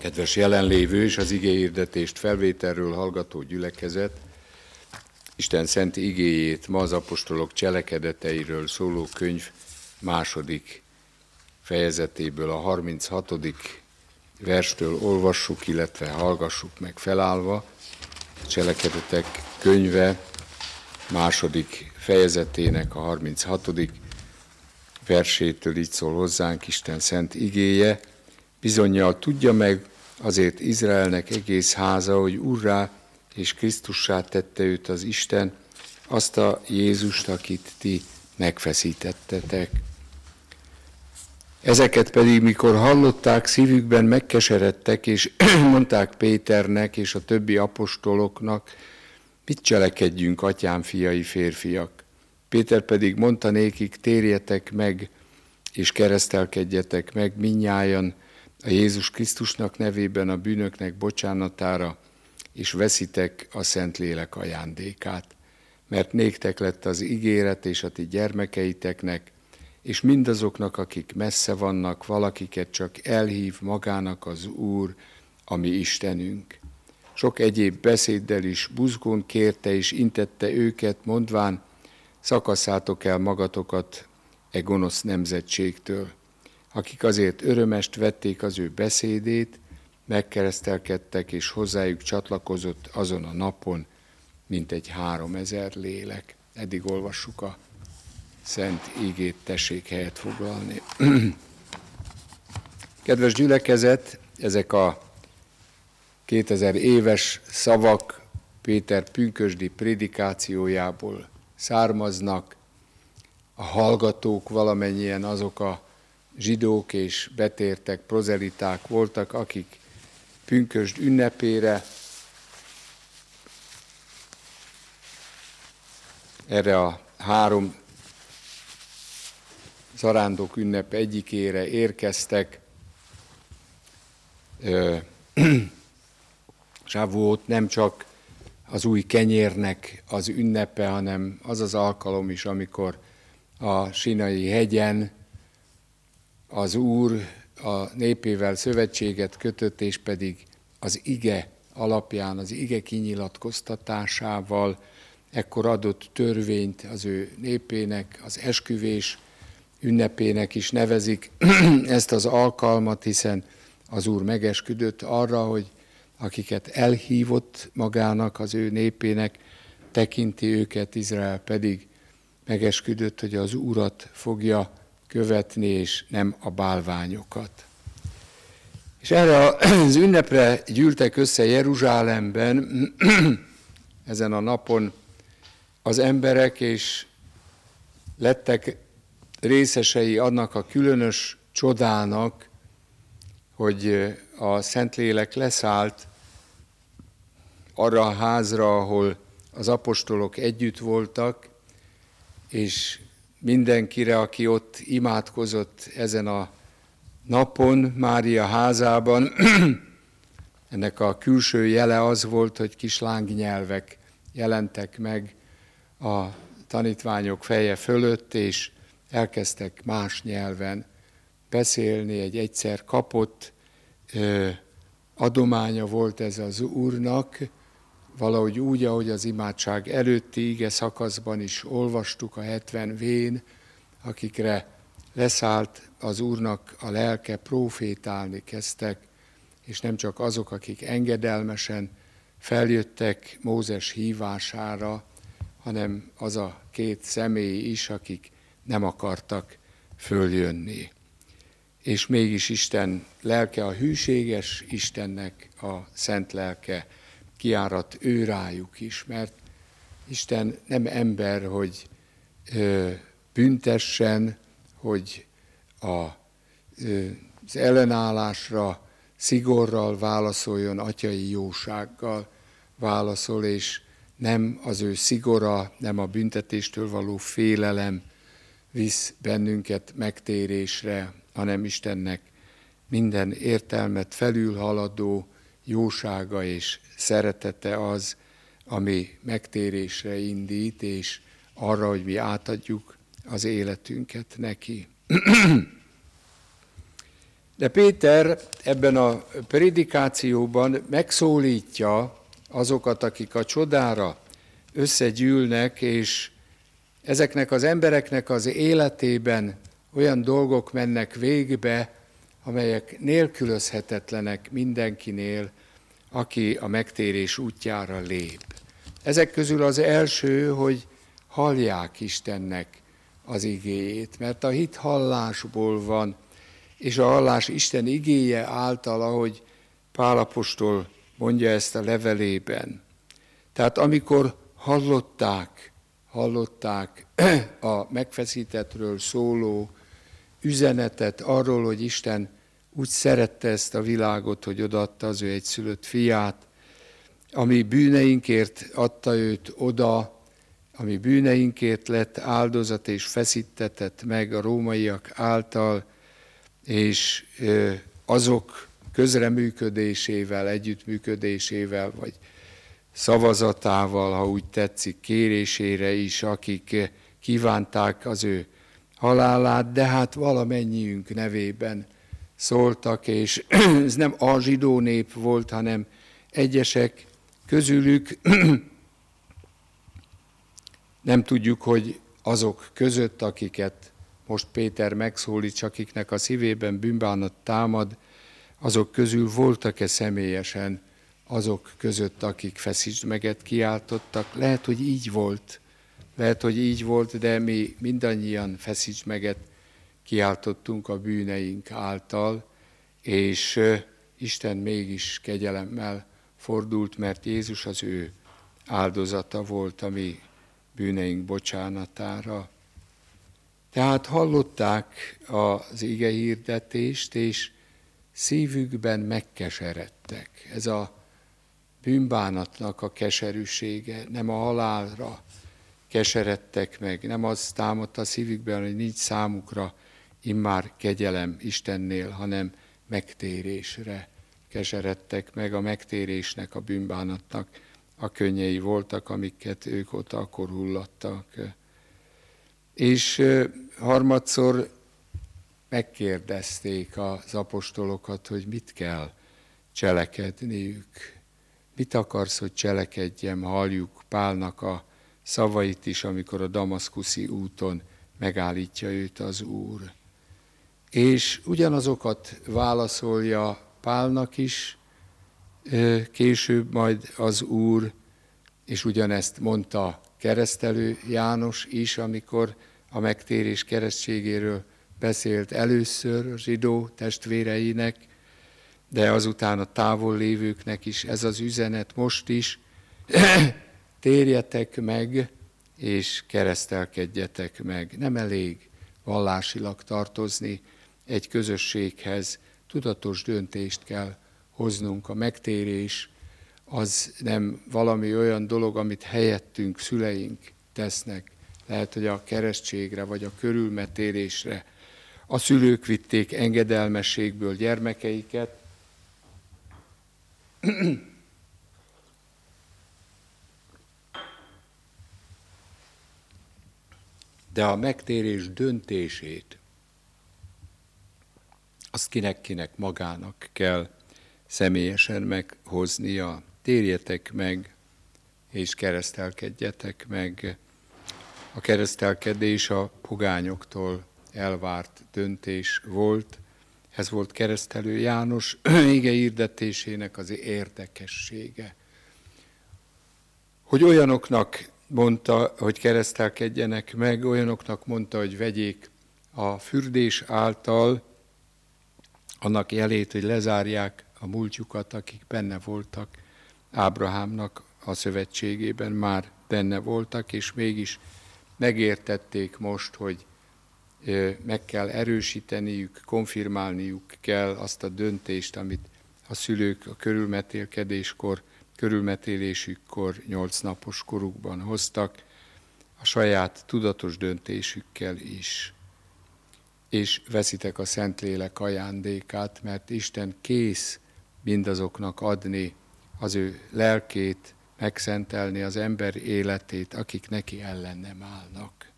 Kedves jelenlévő és az igéhirdetést felvételről hallgató gyülekezet, Isten szent igéjét ma az apostolok cselekedeteiről szóló könyv második fejezetéből, a 36. verstől olvassuk, illetve hallgassuk meg felállva. A cselekedetek könyve második fejezetének a 36. versétől így szól hozzánk Isten szent igéje. Bizonyal tudja meg azért Izraelnek egész háza, hogy urrá és Krisztussá tette őt az Isten, azt a Jézust, akit ti megfeszítettetek. Ezeket pedig, mikor hallották, szívükben megkeseredtek, és mondták Péternek és a többi apostoloknak, mit cselekedjünk, atyám fiai férfiak. Péter pedig mondta nékik, térjetek meg, és keresztelkedjetek meg minnyájan a Jézus Krisztusnak nevében a bűnöknek bocsánatára, és veszitek a Szentlélek ajándékát, mert néktek lett az ígéret és a ti gyermekeiteknek, és mindazoknak, akik messze vannak, valakiket csak elhív magának az Úr, ami Istenünk. Sok egyéb beszéddel is buzgón kérte és intette őket, mondván, szakaszátok el magatokat e gonosz nemzetségtől, akik azért örömest vették az ő beszédét, megkeresztelkedtek, és hozzájuk csatlakozott azon a napon, mint egy három ezer lélek. Eddig olvassuk a szent ígét, tessék helyet foglalni. Kedves gyülekezet, ezek a 2000 éves szavak Péter pünkösdi prédikációjából származnak, a hallgatók valamennyien azok a zsidók és betértek, prozeliták voltak, akik pünkösd ünnepére erre a három zarándok ünnep egyikére érkeztek. Zsávót nem csak az új kenyérnek az ünnepe, hanem az az alkalom is, amikor a Sinai hegyen az Úr a népével szövetséget kötött, és pedig az ige alapján, az ige kinyilatkoztatásával ekkor adott törvényt az ő népének, az esküvés ünnepének is nevezik ezt az alkalmat, hiszen az Úr megesküdött arra, hogy akiket elhívott magának, az ő népének, tekinti őket, Izrael pedig megesküdött, hogy az Urat fogja követni, és nem a bálványokat. És erre az ünnepre gyűltek össze Jeruzsálemben ezen a napon az emberek, és lettek részesei annak a különös csodának, hogy a Szentlélek leszállt arra a házra, ahol az apostolok együtt voltak, és mindenkire, aki ott imádkozott ezen a napon Mária házában, ennek a külső jele az volt, hogy kis lángnyelvek jelentek meg a tanítványok feje fölött, és elkezdtek más nyelven beszélni, egy egyszer kapott ö, adománya volt ez az Úrnak, valahogy úgy, ahogy az imádság előtti ige szakaszban is olvastuk a 70 vén, akikre leszállt az Úrnak a lelke, profétálni kezdtek, és nem csak azok, akik engedelmesen feljöttek Mózes hívására, hanem az a két személy is, akik nem akartak följönni. És mégis Isten lelke, a hűséges Istennek a szent lelke kiárat ő rájuk is, mert Isten nem ember, hogy ö, büntessen, hogy a, ö, az ellenállásra szigorral válaszoljon, atyai jósággal válaszol, és nem az ő szigora, nem a büntetéstől való félelem visz bennünket megtérésre, hanem Istennek minden értelmet felülhaladó jósága és szeretete az, ami megtérésre indít, és arra, hogy mi átadjuk az életünket neki. De Péter ebben a prédikációban megszólítja azokat, akik a csodára összegyűlnek, és ezeknek az embereknek az életében olyan dolgok mennek végbe, amelyek nélkülözhetetlenek mindenkinél, aki a megtérés útjára lép. Ezek közül az első, hogy hallják Istennek az igéjét, mert a hit hallásból van, és a hallás Isten igéje által, ahogy Pálapostól mondja ezt a levelében. Tehát amikor hallották, hallották a megfeszítetről szóló üzenetet arról, hogy Isten úgy szerette ezt a világot, hogy odaadta az ő egyszülött fiát, ami bűneinkért adta őt oda, ami bűneinkért lett áldozat és feszítetett meg a rómaiak által, és azok közreműködésével, együttműködésével, vagy szavazatával, ha úgy tetszik, kérésére is, akik kívánták az ő halálát, de hát valamennyiünk nevében szóltak, és ez nem a zsidó nép volt, hanem egyesek közülük, nem tudjuk, hogy azok között, akiket most Péter megszólít, akiknek a szívében bűnbánat támad, azok közül voltak-e személyesen azok között, akik feszítsd meget kiáltottak. Lehet, hogy így volt, lehet, hogy így volt, de mi mindannyian feszítsd meget kiáltottunk a bűneink által, és Isten mégis kegyelemmel fordult, mert Jézus az ő áldozata volt a mi bűneink bocsánatára. Tehát hallották az ige hirdetést, és szívükben megkeseredtek. Ez a bűnbánatnak a keserűsége, nem a halálra keseredtek meg, nem az támadt a szívükben, hogy nincs számukra immár kegyelem Istennél, hanem megtérésre keseredtek meg, a megtérésnek, a bűnbánatnak a könnyei voltak, amiket ők ott akkor hullattak. És harmadszor megkérdezték az apostolokat, hogy mit kell cselekedniük. Mit akarsz, hogy cselekedjem? Halljuk Pálnak a szavait is, amikor a damaszkuszi úton megállítja őt az Úr. És ugyanazokat válaszolja Pálnak is, később majd az Úr, és ugyanezt mondta keresztelő János is, amikor a megtérés keresztségéről beszélt először a zsidó testvéreinek, de azután a távol lévőknek is ez az üzenet most is, térjetek meg, és keresztelkedjetek meg. Nem elég vallásilag tartozni egy közösséghez, tudatos döntést kell hoznunk. A megtérés az nem valami olyan dolog, amit helyettünk szüleink tesznek. Lehet, hogy a keresztségre vagy a körülmetélésre a szülők vitték engedelmességből gyermekeiket, de a megtérés döntését azt kinek-kinek magának kell személyesen meghoznia. Térjetek meg, és keresztelkedjetek meg. A keresztelkedés a pogányoktól elvárt döntés volt. Ez volt keresztelő János ége hirdetésének az érdekessége. Hogy olyanoknak mondta, hogy keresztelkedjenek meg, olyanoknak mondta, hogy vegyék a fürdés által annak jelét, hogy lezárják a múltjukat, akik benne voltak Ábrahámnak a szövetségében, már benne voltak, és mégis megértették most, hogy meg kell erősíteniük, konfirmálniuk kell azt a döntést, amit a szülők a körülmetélkedéskor, körülmetélésükkor, nyolc napos korukban hoztak, a saját tudatos döntésükkel is. És veszitek a Szentlélek ajándékát, mert Isten kész mindazoknak adni az ő lelkét, megszentelni az ember életét, akik neki ellenem állnak.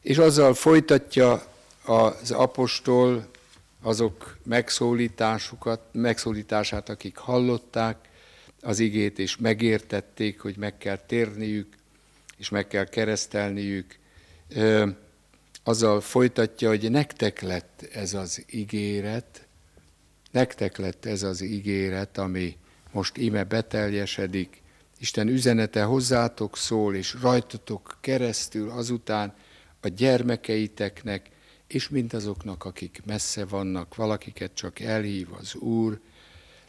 És azzal folytatja az apostol azok megszólításukat, megszólítását, akik hallották az igét, és megértették, hogy meg kell térniük, és meg kell keresztelniük. Azzal folytatja, hogy nektek lett ez az ígéret, nektek lett ez az ígéret, ami most ime beteljesedik, Isten üzenete hozzátok szól, és rajtatok keresztül azután a gyermekeiteknek, és mindazoknak, akik messze vannak, valakiket csak elhív az Úr.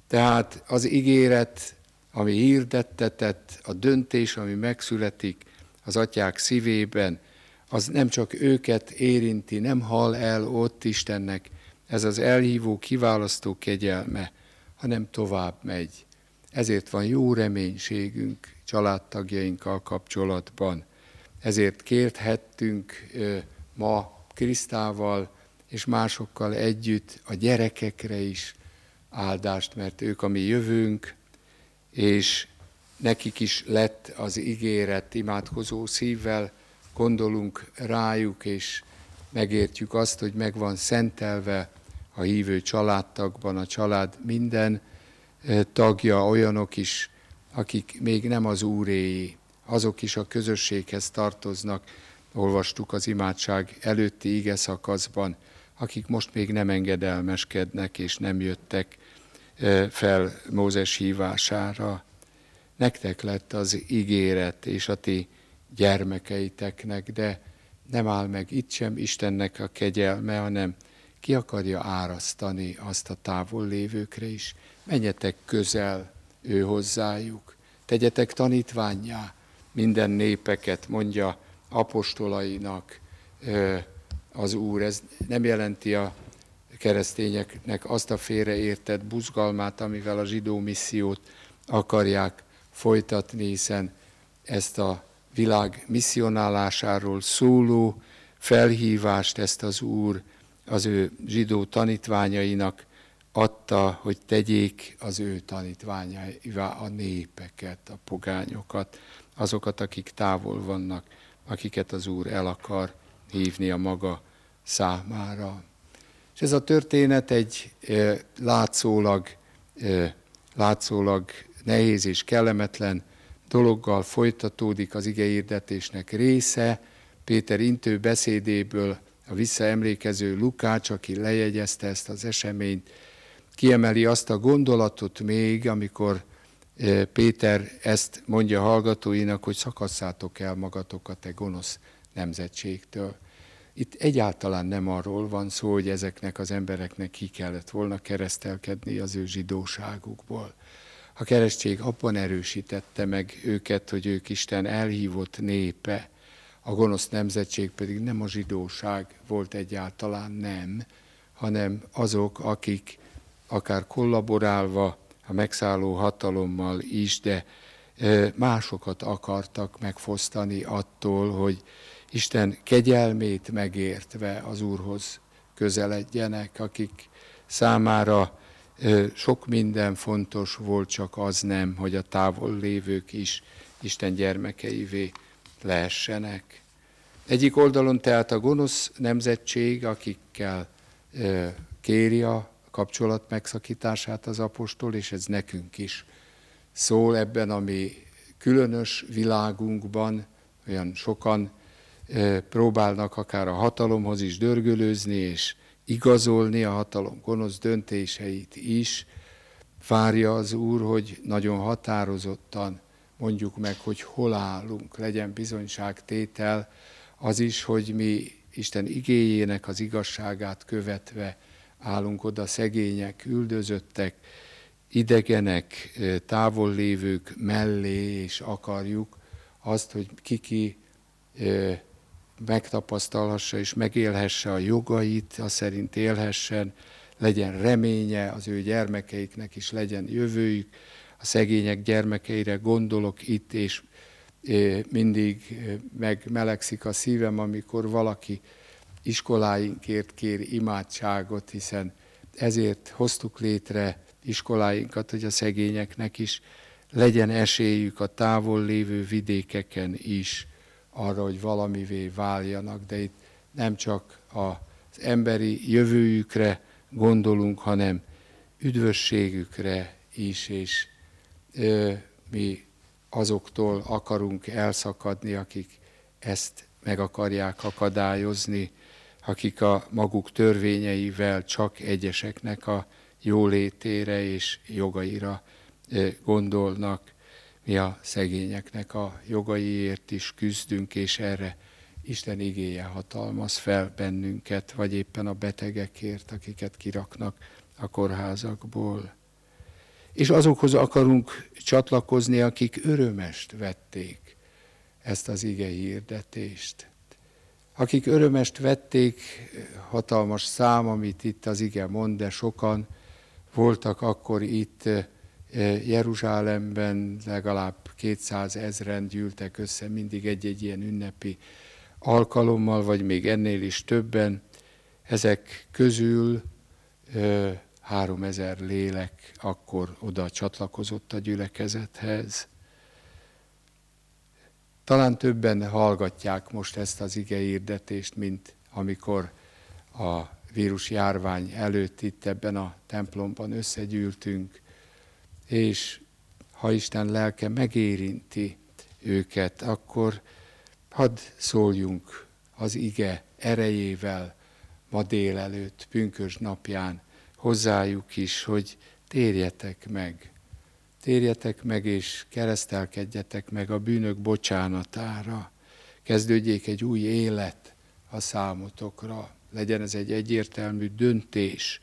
Tehát az ígéret, ami hirdettetett, a döntés, ami megszületik az atyák szívében, az nem csak őket érinti, nem hal el ott Istennek ez az elhívó, kiválasztó kegyelme, hanem tovább megy. Ezért van jó reménységünk családtagjainkkal kapcsolatban. Ezért kérthettünk ma Krisztával és másokkal együtt a gyerekekre is áldást, mert ők a mi jövőnk, és nekik is lett az ígéret imádkozó szívvel, gondolunk rájuk, és megértjük azt, hogy meg van szentelve a hívő családtagban, a család minden tagja, olyanok is, akik még nem az úréi, azok is a közösséghez tartoznak, olvastuk az imádság előtti ige szakaszban, akik most még nem engedelmeskednek és nem jöttek fel Mózes hívására. Nektek lett az ígéret és a ti gyermekeiteknek, de nem áll meg itt sem Istennek a kegyelme, hanem ki akarja árasztani azt a távol lévőkre is. Menjetek közel ő hozzájuk, tegyetek tanítványá minden népeket, mondja apostolainak az Úr. Ez nem jelenti a keresztényeknek azt a félreértett buzgalmát, amivel a zsidó missziót akarják folytatni, hiszen ezt a világ misszionálásáról szóló felhívást ezt az Úr az ő zsidó tanítványainak adta, hogy tegyék az ő tanítványaivá a népeket, a pogányokat, azokat, akik távol vannak, akiket az Úr el akar hívni a maga számára. És ez a történet egy látszólag, látszólag nehéz és kellemetlen dologgal folytatódik az igeírdetésnek része. Péter intő beszédéből a visszaemlékező Lukács, aki lejegyezte ezt az eseményt, kiemeli azt a gondolatot még, amikor e, Péter ezt mondja hallgatóinak, hogy szakasszátok el magatokat e gonosz nemzetségtől. Itt egyáltalán nem arról van szó, hogy ezeknek az embereknek ki kellett volna keresztelkedni az ő zsidóságukból. A keresztség abban erősítette meg őket, hogy ők Isten elhívott népe, a gonosz nemzetség pedig nem a zsidóság volt egyáltalán nem, hanem azok, akik akár kollaborálva a megszálló hatalommal is, de másokat akartak megfosztani attól, hogy Isten kegyelmét megértve az Úrhoz közeledjenek, akik számára sok minden fontos volt, csak az nem, hogy a távol lévők is Isten gyermekeivé lehessenek. Egyik oldalon tehát a gonosz nemzetség, akikkel kéri a kapcsolat megszakítását az apostol, és ez nekünk is szól ebben a mi különös világunkban, olyan sokan próbálnak akár a hatalomhoz is dörgölőzni, és igazolni a hatalom gonosz döntéseit is. Várja az Úr, hogy nagyon határozottan mondjuk meg, hogy hol állunk, legyen bizonyságtétel, az is, hogy mi Isten igéjének az igazságát követve állunk oda szegények, üldözöttek, idegenek, távol lévők mellé, és akarjuk azt, hogy kiki megtapasztalhassa és megélhesse a jogait, az szerint élhessen, legyen reménye, az ő gyermekeiknek is legyen jövőjük, a szegények gyermekeire gondolok itt, és mindig megmelegszik a szívem, amikor valaki iskoláinkért kér imádságot, hiszen ezért hoztuk létre iskoláinkat, hogy a szegényeknek is legyen esélyük a távol lévő vidékeken is arra, hogy valamivé váljanak, de itt nem csak az emberi jövőjükre gondolunk, hanem üdvösségükre is, és ö, mi azoktól akarunk elszakadni, akik ezt meg akarják akadályozni, akik a maguk törvényeivel csak egyeseknek a jólétére és jogaira gondolnak. Mi a szegényeknek a jogaiért is küzdünk, és erre Isten igéje hatalmaz fel bennünket, vagy éppen a betegekért, akiket kiraknak a kórházakból. És azokhoz akarunk csatlakozni, akik örömest vették ezt az ige hirdetést. Akik örömest vették, hatalmas szám, amit itt az ige mond, de sokan voltak akkor itt Jeruzsálemben, legalább 200 ezren gyűltek össze mindig egy-egy ilyen ünnepi alkalommal, vagy még ennél is többen. Ezek közül három ezer lélek akkor oda csatlakozott a gyülekezethez. Talán többen hallgatják most ezt az igeírdetést, mint amikor a vírus járvány előtt itt ebben a templomban összegyűltünk, és ha Isten lelke megérinti őket, akkor hadd szóljunk az ige erejével ma délelőtt, pünkös napján hozzájuk is, hogy térjetek meg. Térjetek meg és keresztelkedjetek meg a bűnök bocsánatára. Kezdődjék egy új élet a számotokra. Legyen ez egy egyértelmű döntés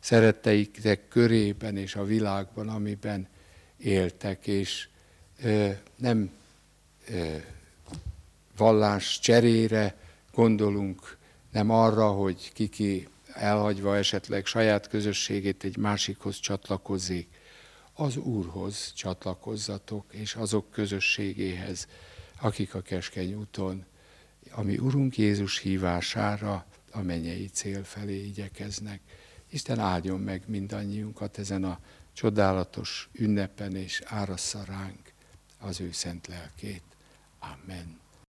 szeretteiknek körében és a világban, amiben éltek, és ö, nem ö, vallás cserére gondolunk, nem arra, hogy kiki elhagyva esetleg saját közösségét egy másikhoz csatlakozik, az Úrhoz csatlakozzatok, és azok közösségéhez, akik a keskeny úton, ami Urunk Jézus hívására a mennyei cél felé igyekeznek. Isten áldjon meg mindannyiunkat ezen a csodálatos ünnepen, és árassza ránk az ő szent lelkét. Amen.